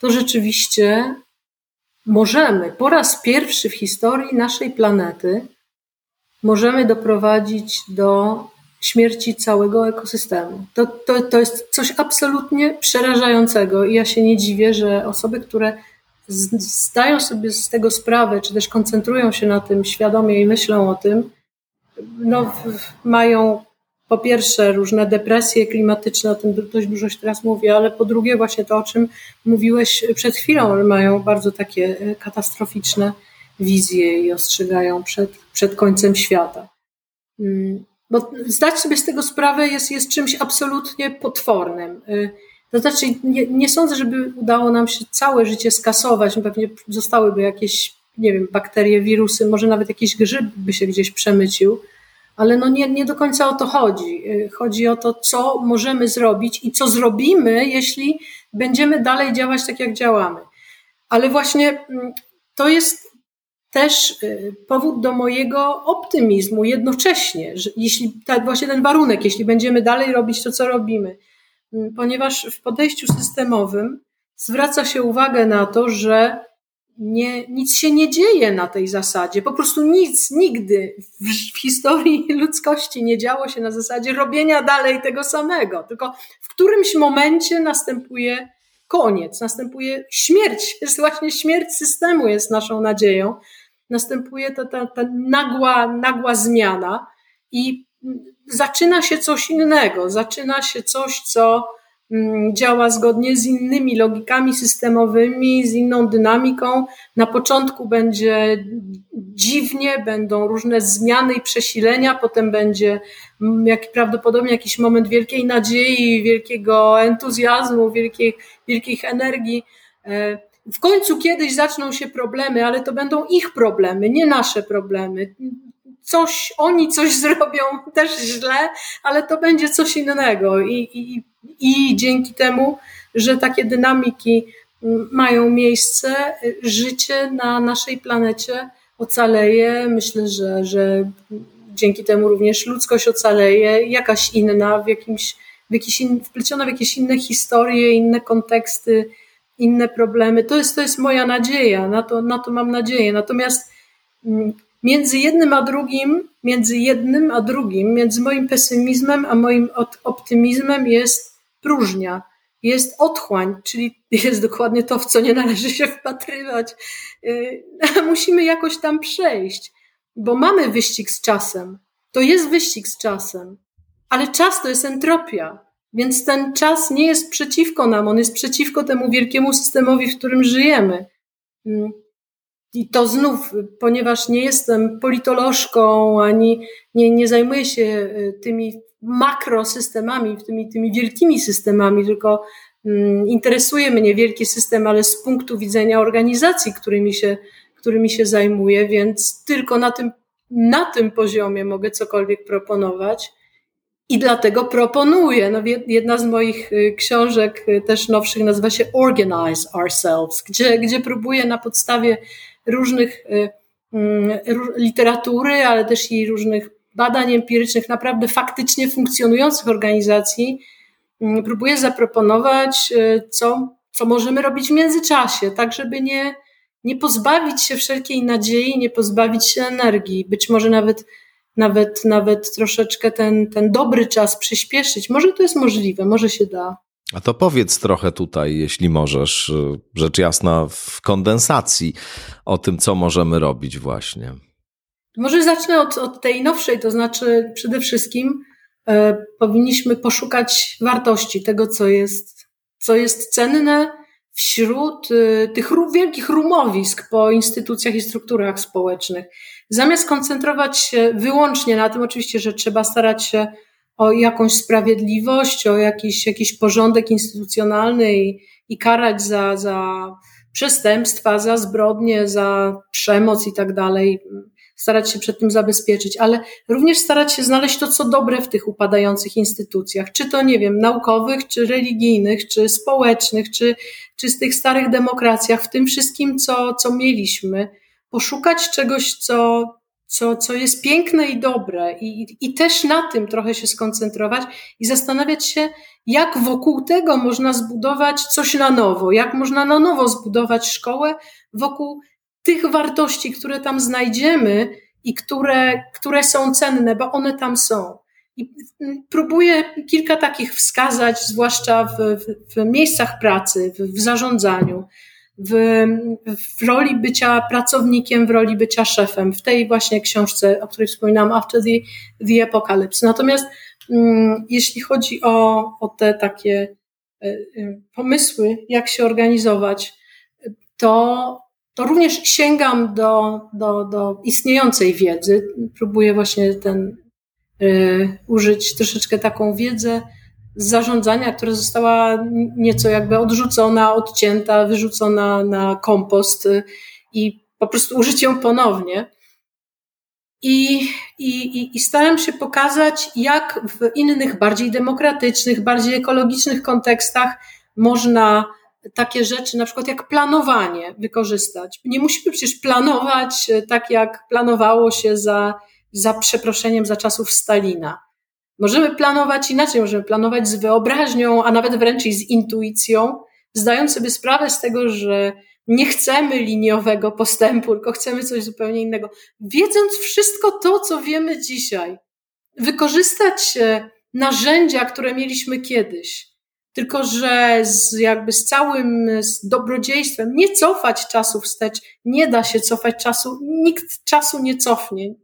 to rzeczywiście możemy po raz pierwszy w historii naszej planety możemy doprowadzić do śmierci całego ekosystemu. To, to, to jest coś absolutnie przerażającego i ja się nie dziwię, że osoby, które zdają sobie z tego sprawę, czy też koncentrują się na tym świadomie i myślą o tym, no, mają po pierwsze różne depresje klimatyczne, o tym dość dużo się teraz mówi, ale po drugie właśnie to, o czym mówiłeś przed chwilą, mają bardzo takie e, katastroficzne wizje i ostrzegają przed, przed końcem świata. Mm, bo zdać sobie z tego sprawę jest, jest czymś absolutnie potwornym. To znaczy, nie, nie sądzę, żeby udało nam się całe życie skasować. Pewnie zostałyby jakieś, nie wiem, bakterie, wirusy, może nawet jakiś grzyb by się gdzieś przemycił, ale no nie, nie do końca o to chodzi. Chodzi o to, co możemy zrobić i co zrobimy, jeśli będziemy dalej działać tak, jak działamy. Ale właśnie mm, to jest też y, powód do mojego optymizmu jednocześnie, że jeśli tak właśnie ten warunek, jeśli będziemy dalej robić to, co robimy, ponieważ w podejściu systemowym zwraca się uwagę na to, że nie, nic się nie dzieje na tej zasadzie. Po prostu nic, nigdy w, w, historii ludzkości nie działo się na zasadzie robienia dalej tego samego. Tylko w którymś momencie następuje koniec, następuje śmierć. Jest właśnie śmierć systemu, jest naszą nadzieją. Następuje ta, ta, ta nagła, nagła zmiana i zaczyna się coś innego, zaczyna się coś, co mm, działa zgodnie z innymi logikami systemowymi, z inną dynamiką. Na początku będzie dziwnie, będą różne zmiany i przesilenia, potem będzie jak, prawdopodobnie jakiś moment wielkiej nadziei, wielkiego entuzjazmu, wielkiej, wielkich energii. E, w końcu kiedyś zaczną się problemy, ale to będą ich problemy, nie nasze problemy. Coś, oni coś zrobią też źle, ale to będzie coś innego. I, i, i dzięki temu, że takie dynamiki mają miejsce, życie na naszej planecie ocaleje. Myślę, że, że dzięki temu również ludzkość ocaleje, jakaś inna, w jakimś, w jakiś in, wpleciona w jakieś inne historie, inne konteksty, inne problemy. To jest, to jest moja nadzieja, na to, na to mam nadzieję. Natomiast mm, między jednym a drugim, między jednym a drugim, między moim pesymizmem a moim optymizmem jest próżnia, jest otchłań, czyli jest dokładnie to, w co nie należy się wpatrywać. Y, musimy jakoś tam przejść, bo mamy wyścig z czasem. To jest wyścig z czasem, ale czas to jest entropia. Więc ten czas nie jest przeciwko nam, on jest przeciwko temu wielkiemu systemowi, w którym żyjemy. I to znów, ponieważ nie jestem politolożką, ani nie, nie zajmuję się y, tymi makrosystemami, tymi, tymi wielkimi systemami, tylko mm, interesuje mnie wielki system, ale z punktu widzenia organizacji, którymi się, którymi się zajmuję, więc tylko na tym, na tym poziomie mogę cokolwiek proponować. I dlatego proponuję, no jedna z moich y, książek y, też nowszych nazywa się Organize Ourselves, gdzie, gdzie próbuję na podstawie różnych y, mm, literatury, ale też i różnych badań empirycznych, naprawdę faktycznie funkcjonujących organizacji, mm, próbuję zaproponować, co, co możemy robić w międzyczasie, tak żeby nie, nie pozbawić się wszelkiej nadziei, nie pozbawić się energii, być może nawet nawet, nawet troszeczkę ten, ten dobry czas przyspieszyć. Może to jest możliwe, może się da. A to powiedz trochę tutaj, jeśli możesz, rzecz jasna w kondensacji, o tym, co możemy robić właśnie. Może zacznę od, od tej nowszej, to znaczy przede wszystkim e, powinniśmy poszukać wartości tego, co jest, co jest cenne wśród e, tych wielkich rumowisk po instytucjach i strukturach społecznych. Zamiast koncentrować się wyłącznie na tym, oczywiście, że trzeba starać się o jakąś sprawiedliwość, o jakiś, jakiś porządek instytucjonalny i, i karać za, za przestępstwa, za zbrodnie, za przemoc i tak dalej, starać się przed tym zabezpieczyć, ale również starać się znaleźć to, co dobre w tych upadających instytucjach, czy to, nie wiem, naukowych, czy religijnych, czy społecznych, czy, czy z tych starych demokracjach, w tym wszystkim, co, co mieliśmy. Poszukać czegoś, co, co, co jest piękne i dobre, i, i też na tym trochę się skoncentrować i zastanawiać się, jak wokół tego można zbudować coś na nowo, jak można na nowo zbudować szkołę wokół tych wartości, które tam znajdziemy i które, które są cenne, bo one tam są. I próbuję kilka takich wskazać, zwłaszcza w, w, w miejscach pracy, w, w zarządzaniu w, w roli bycia pracownikiem, w roli bycia szefem, w tej właśnie książce, o której wspominałam, After the, the Apocalypse. Natomiast mm, jeśli chodzi o, o te takie y, y, pomysły, jak się organizować, to, to również sięgam do, do, do istniejącej wiedzy. Próbuję właśnie ten, y, użyć troszeczkę taką wiedzę, zarządzania, która została nieco jakby odrzucona, odcięta, wyrzucona na kompost y, i po prostu użyć ją ponownie. I, i, I staram się pokazać, jak w innych, bardziej demokratycznych, bardziej ekologicznych kontekstach można takie rzeczy, na przykład jak planowanie, wykorzystać. Nie musimy przecież planować y, tak, jak planowało się za, za przeproszeniem za czasów Stalina. Możemy planować inaczej, możemy planować z wyobraźnią, a nawet wręcz i z intuicją, zdając sobie sprawę z tego, że nie chcemy liniowego postępu, tylko chcemy coś zupełnie innego. Wiedząc wszystko to, co wiemy dzisiaj, wykorzystać narzędzia, które mieliśmy kiedyś, tylko że z, jakby z całym z dobrodziejstwem nie cofać czasu wstecz, nie da się cofać czasu, nikt czasu nie cofnie,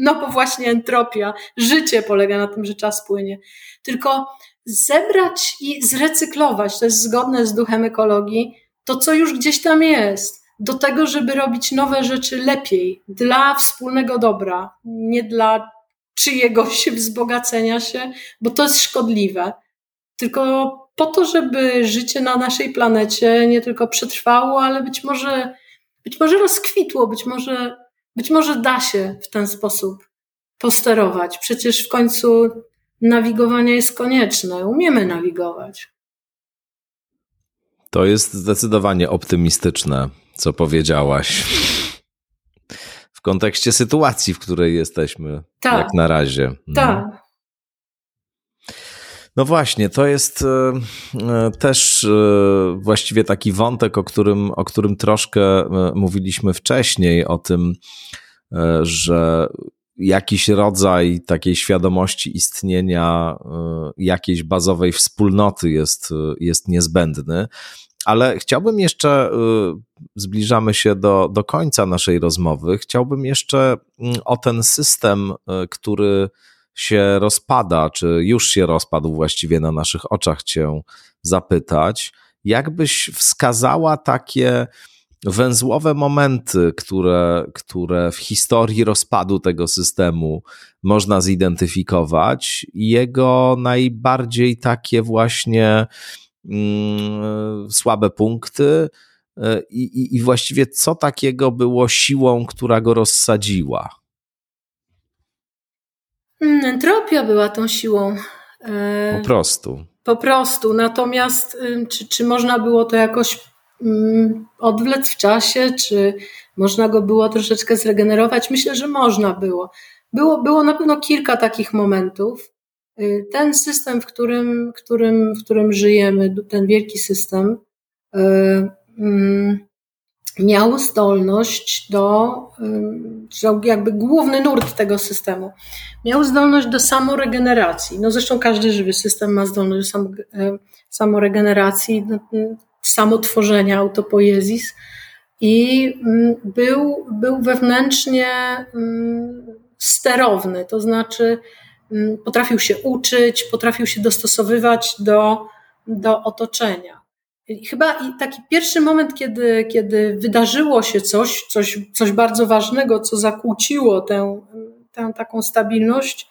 no bo właśnie entropia, życie polega na tym, że czas płynie, tylko zebrać i zrecyklować, to jest zgodne z duchem ekologii, to co już gdzieś tam jest, do tego, żeby robić nowe rzeczy lepiej, dla wspólnego dobra, nie dla czyjegoś wzbogacenia się, bo to jest szkodliwe, tylko po to, żeby życie na naszej planecie nie tylko przetrwało, ale być może, być może rozkwitło, być może, być może da się w ten sposób posterować. Przecież w końcu nawigowanie jest konieczne. Umiemy nawigować. To jest zdecydowanie optymistyczne, co powiedziałaś. W kontekście sytuacji, w której jesteśmy, tak. jak na razie. Tak. No właśnie, to jest e, e, też e, właściwie taki wątek, o którym, o którym troszkę mówiliśmy wcześniej, o tym, że jakiś rodzaj takiej świadomości istnienia jakiejś bazowej wspólnoty jest, jest niezbędny. Ale chciałbym jeszcze, zbliżamy się do, do końca naszej rozmowy, chciałbym jeszcze mm, o ten system, który się rozpada, czy już się rozpadł właściwie na naszych oczach, cię zapytać, jakbyś wskazała takie węzłowe momenty, które, które w historii rozpadu tego systemu można zidentyfikować, jego najbardziej takie właśnie mm, słabe punkty, e, i, i, i właściwie co takiego było siłą, która go rozsadziła? Mm, entropia była tą siłą. E, po prostu. Po prostu. Natomiast czy, czy można było to jakoś odwlec w czasie, czy można go było troszeczkę zregenerować? Myślę, że można było. Było, było na pewno kilka takich momentów. Y, ten system, w którym, którym, w którym żyjemy, ten wielki system, y, miał zdolność do, jakby główny nurt tego systemu, miał zdolność do samoregeneracji. No zresztą każdy żywy system ma zdolność do samoregeneracji, no, samotworzenia, autopoezis i był, był wewnętrznie sterowny, to znaczy potrafił się uczyć, potrafił się dostosowywać do, do otoczenia. Chyba taki pierwszy moment, kiedy, kiedy wydarzyło się coś, coś, coś bardzo ważnego, co zakłóciło tę, tę taką stabilność,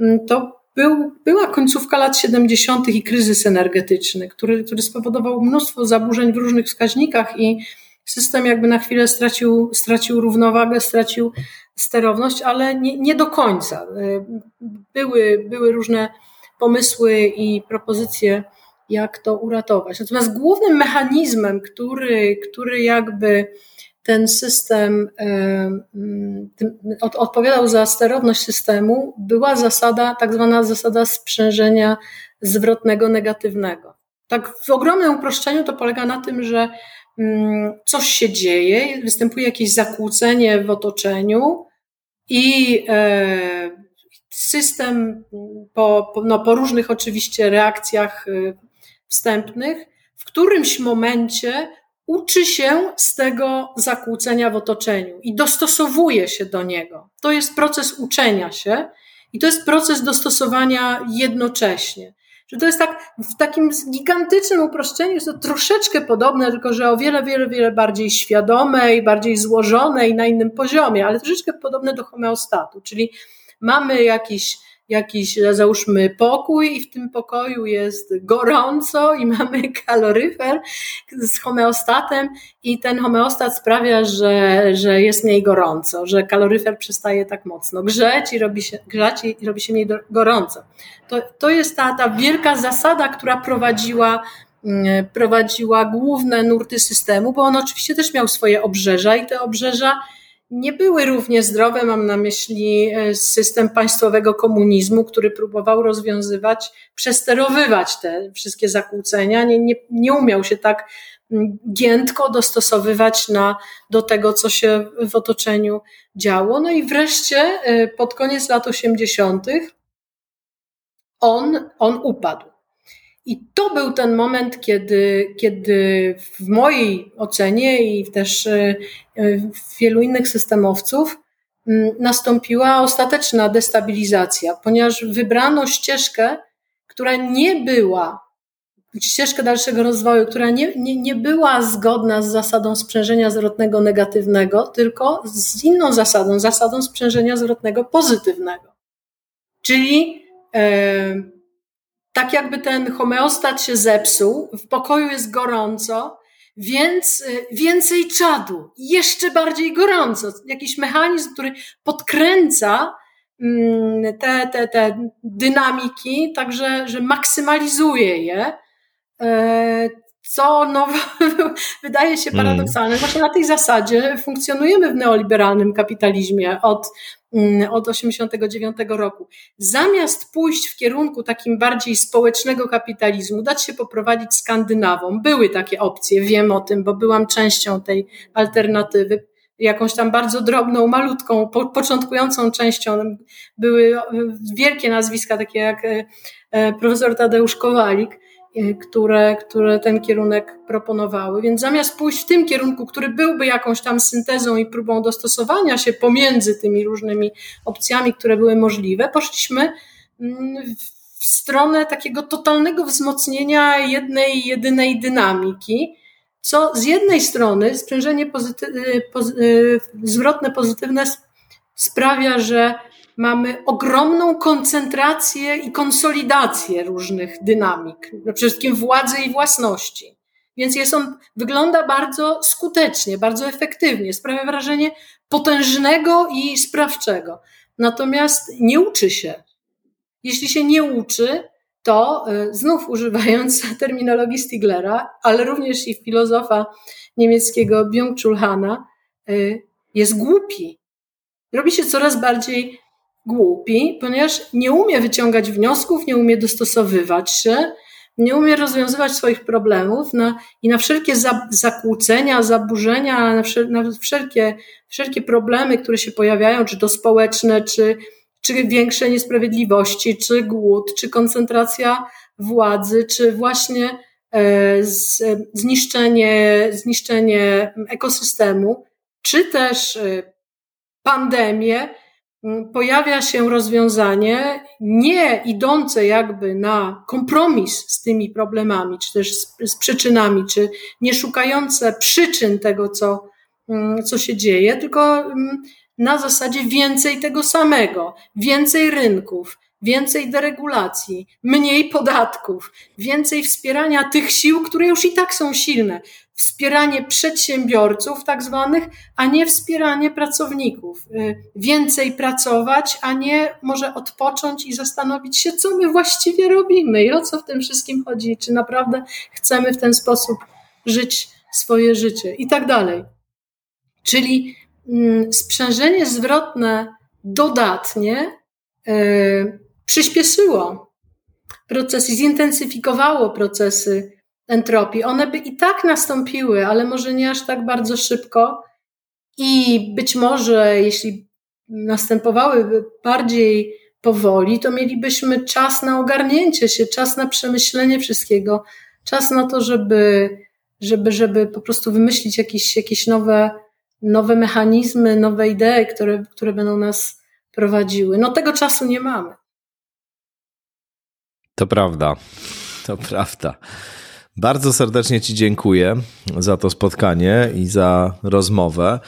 mm, to był, była końcówka lat 70. i kryzys energetyczny, który, który spowodował mnóstwo zaburzeń w różnych wskaźnikach i system jakby na chwilę stracił, stracił równowagę, stracił sterowność, ale nie, nie do końca. Były, były różne pomysły i propozycje jak to uratować. Natomiast głównym mechanizmem, który, który jakby ten system odpowiadał za sterowność systemu, była zasada, tak zwana zasada sprzężenia zwrotnego negatywnego. Tak w ogromnym uproszczeniu to polega na tym, że coś się dzieje, występuje jakieś zakłócenie w otoczeniu i e, system po, no, po różnych oczywiście reakcjach y, wstępnych, w którymś momencie uczy się z tego zakłócenia w otoczeniu i dostosowuje się do niego. To jest proces uczenia się i to jest proces dostosowania jednocześnie. Że to jest tak, w takim gigantycznym uproszczeniu jest to troszeczkę podobne, tylko że o wiele, wiele, wiele bardziej świadome i bardziej złożone i na innym poziomie, ale troszeczkę podobne do homeostatu, czyli mamy jakiś jakiś, załóżmy, pokój i w tym pokoju jest gorąco i mamy kaloryfer z homeostatem i ten homeostat sprawia, że, że jest mniej gorąco, że kaloryfer przestaje tak mocno grzeć i robi się, grzać i robi się mniej gorąco. To, to jest ta, ta wielka zasada, która prowadziła mm, prowadziła główne nurty systemu, bo on oczywiście też miał swoje obrzeża i te obrzeża nie były równie zdrowe. Mam na myśli e, system państwowego komunizmu, który próbował rozwiązywać, przesterowywać te wszystkie zakłócenia. Nie, nie, nie umiał się tak mm, giętko dostosowywać na, do tego, co się w otoczeniu działo. No i wreszcie e, pod koniec lat 80. on, on upadł. I to był ten moment, kiedy, kiedy w mojej ocenie i też e, w wielu innych systemowców nastąpiła ostateczna destabilizacja, ponieważ wybrano ścieżkę, która nie była ścieżkę dalszego rozwoju, która nie, nie, nie była zgodna z zasadą sprzężenia zwrotnego negatywnego, tylko z inną zasadą, zasadą sprzężenia zwrotnego pozytywnego. Czyli e, tak jakby ten homeostat się zepsuł, w pokoju jest gorąco, więc e, więcej czadu, jeszcze bardziej gorąco. Jakiś mechanizm, który podkręca mm, te, te, te dynamiki, także że maksymalizuje je E, co no, wydaje się mm. paradoksalne. Właśnie na tej zasadzie funkcjonujemy w neoliberalnym kapitalizmie od, od 89 roku. Zamiast pójść w kierunku takim bardziej społecznego kapitalizmu, dać się poprowadzić Skandynawom, były takie opcje, wiem o tym, bo byłam częścią tej alternatywy, jakąś tam bardzo drobną, malutką, po, początkującą częścią. Były wielkie nazwiska, takie jak e, profesor Tadeusz Kowalik, które, które ten kierunek proponowały. Więc zamiast pójść w tym kierunku, który byłby jakąś tam syntezą i próbą dostosowania się pomiędzy tymi różnymi opcjami, które były możliwe, poszliśmy mm, w stronę takiego totalnego wzmocnienia jednej, jedynej dynamiki, co z jednej strony sprzężenie pozyty pozy zwrotne, pozytywne sprawia, że mamy ogromną koncentrację i konsolidację różnych dynamik, przede wszystkim władzy i własności. Więc jest on, wygląda bardzo skutecznie, bardzo efektywnie, sprawia wrażenie potężnego i sprawczego. Natomiast nie uczy się. Jeśli się nie uczy, to y, znów używając terminologii Stiglera, ale również i filozofa niemieckiego Byung-Chul y, jest głupi. Robi się coraz bardziej głupi, ponieważ nie umie wyciągać wniosków, nie umie dostosowywać się, nie umie rozwiązywać swoich problemów na, i na wszelkie za, zakłócenia, zaburzenia, na, wszel, na wszelkie, wszelkie problemy, które się pojawiają, czy to społeczne, czy, czy większe niesprawiedliwości, czy głód, czy koncentracja władzy, czy właśnie e, z, zniszczenie, zniszczenie ekosystemu, czy też e, pandemie, pojawia się rozwiązanie nie idące jakby na kompromis z tymi problemami, czy też z, z, przyczynami, czy nie szukające przyczyn tego, co, mm, co się dzieje, tylko mm, na zasadzie więcej tego samego, więcej rynków, więcej deregulacji, mniej podatków, więcej wspierania tych sił, które już i tak są silne, wspieranie przedsiębiorców tak zwanych, a nie wspieranie pracowników. Y, więcej pracować, a nie może odpocząć i zastanowić się, co my właściwie robimy i o co w tym wszystkim chodzi, czy naprawdę chcemy w ten sposób żyć swoje życie i tak dalej. Czyli mm, sprzężenie zwrotne dodatnie yy, przyspieszyło procesy, zintensyfikowało procesy entropii. One by i tak nastąpiły, ale może nie aż tak bardzo szybko. I być może, jeśli następowałyby bardziej powoli, to mielibyśmy czas na ogarnięcie się, czas na przemyślenie wszystkiego, czas na to, żeby, żeby, żeby po prostu wymyślić jakieś, jakieś nowe, nowe mechanizmy, nowe idee, które, które będą nas prowadziły. No tego czasu nie mamy. To prawda. To prawda. Bardzo serdecznie Ci dziękuję za to spotkanie i za rozmowę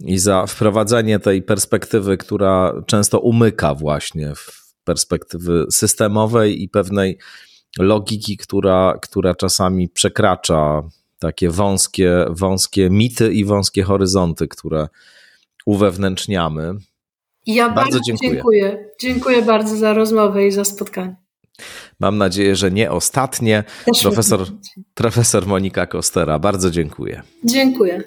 i za wprowadzenie tej perspektywy, która często umyka właśnie w perspektywy systemowej i pewnej logiki, która, która czasami przekracza takie wąskie, wąskie mity i wąskie horyzonty, które uwewnętrzniamy. Ja bardzo, bardzo dziękuję. dziękuję. Dziękuję bardzo za rozmowę i za spotkanie. Mam nadzieję, że nie ostatnie. Profesor, profesor Monika Kostera, bardzo dziękuję. Dziękuję.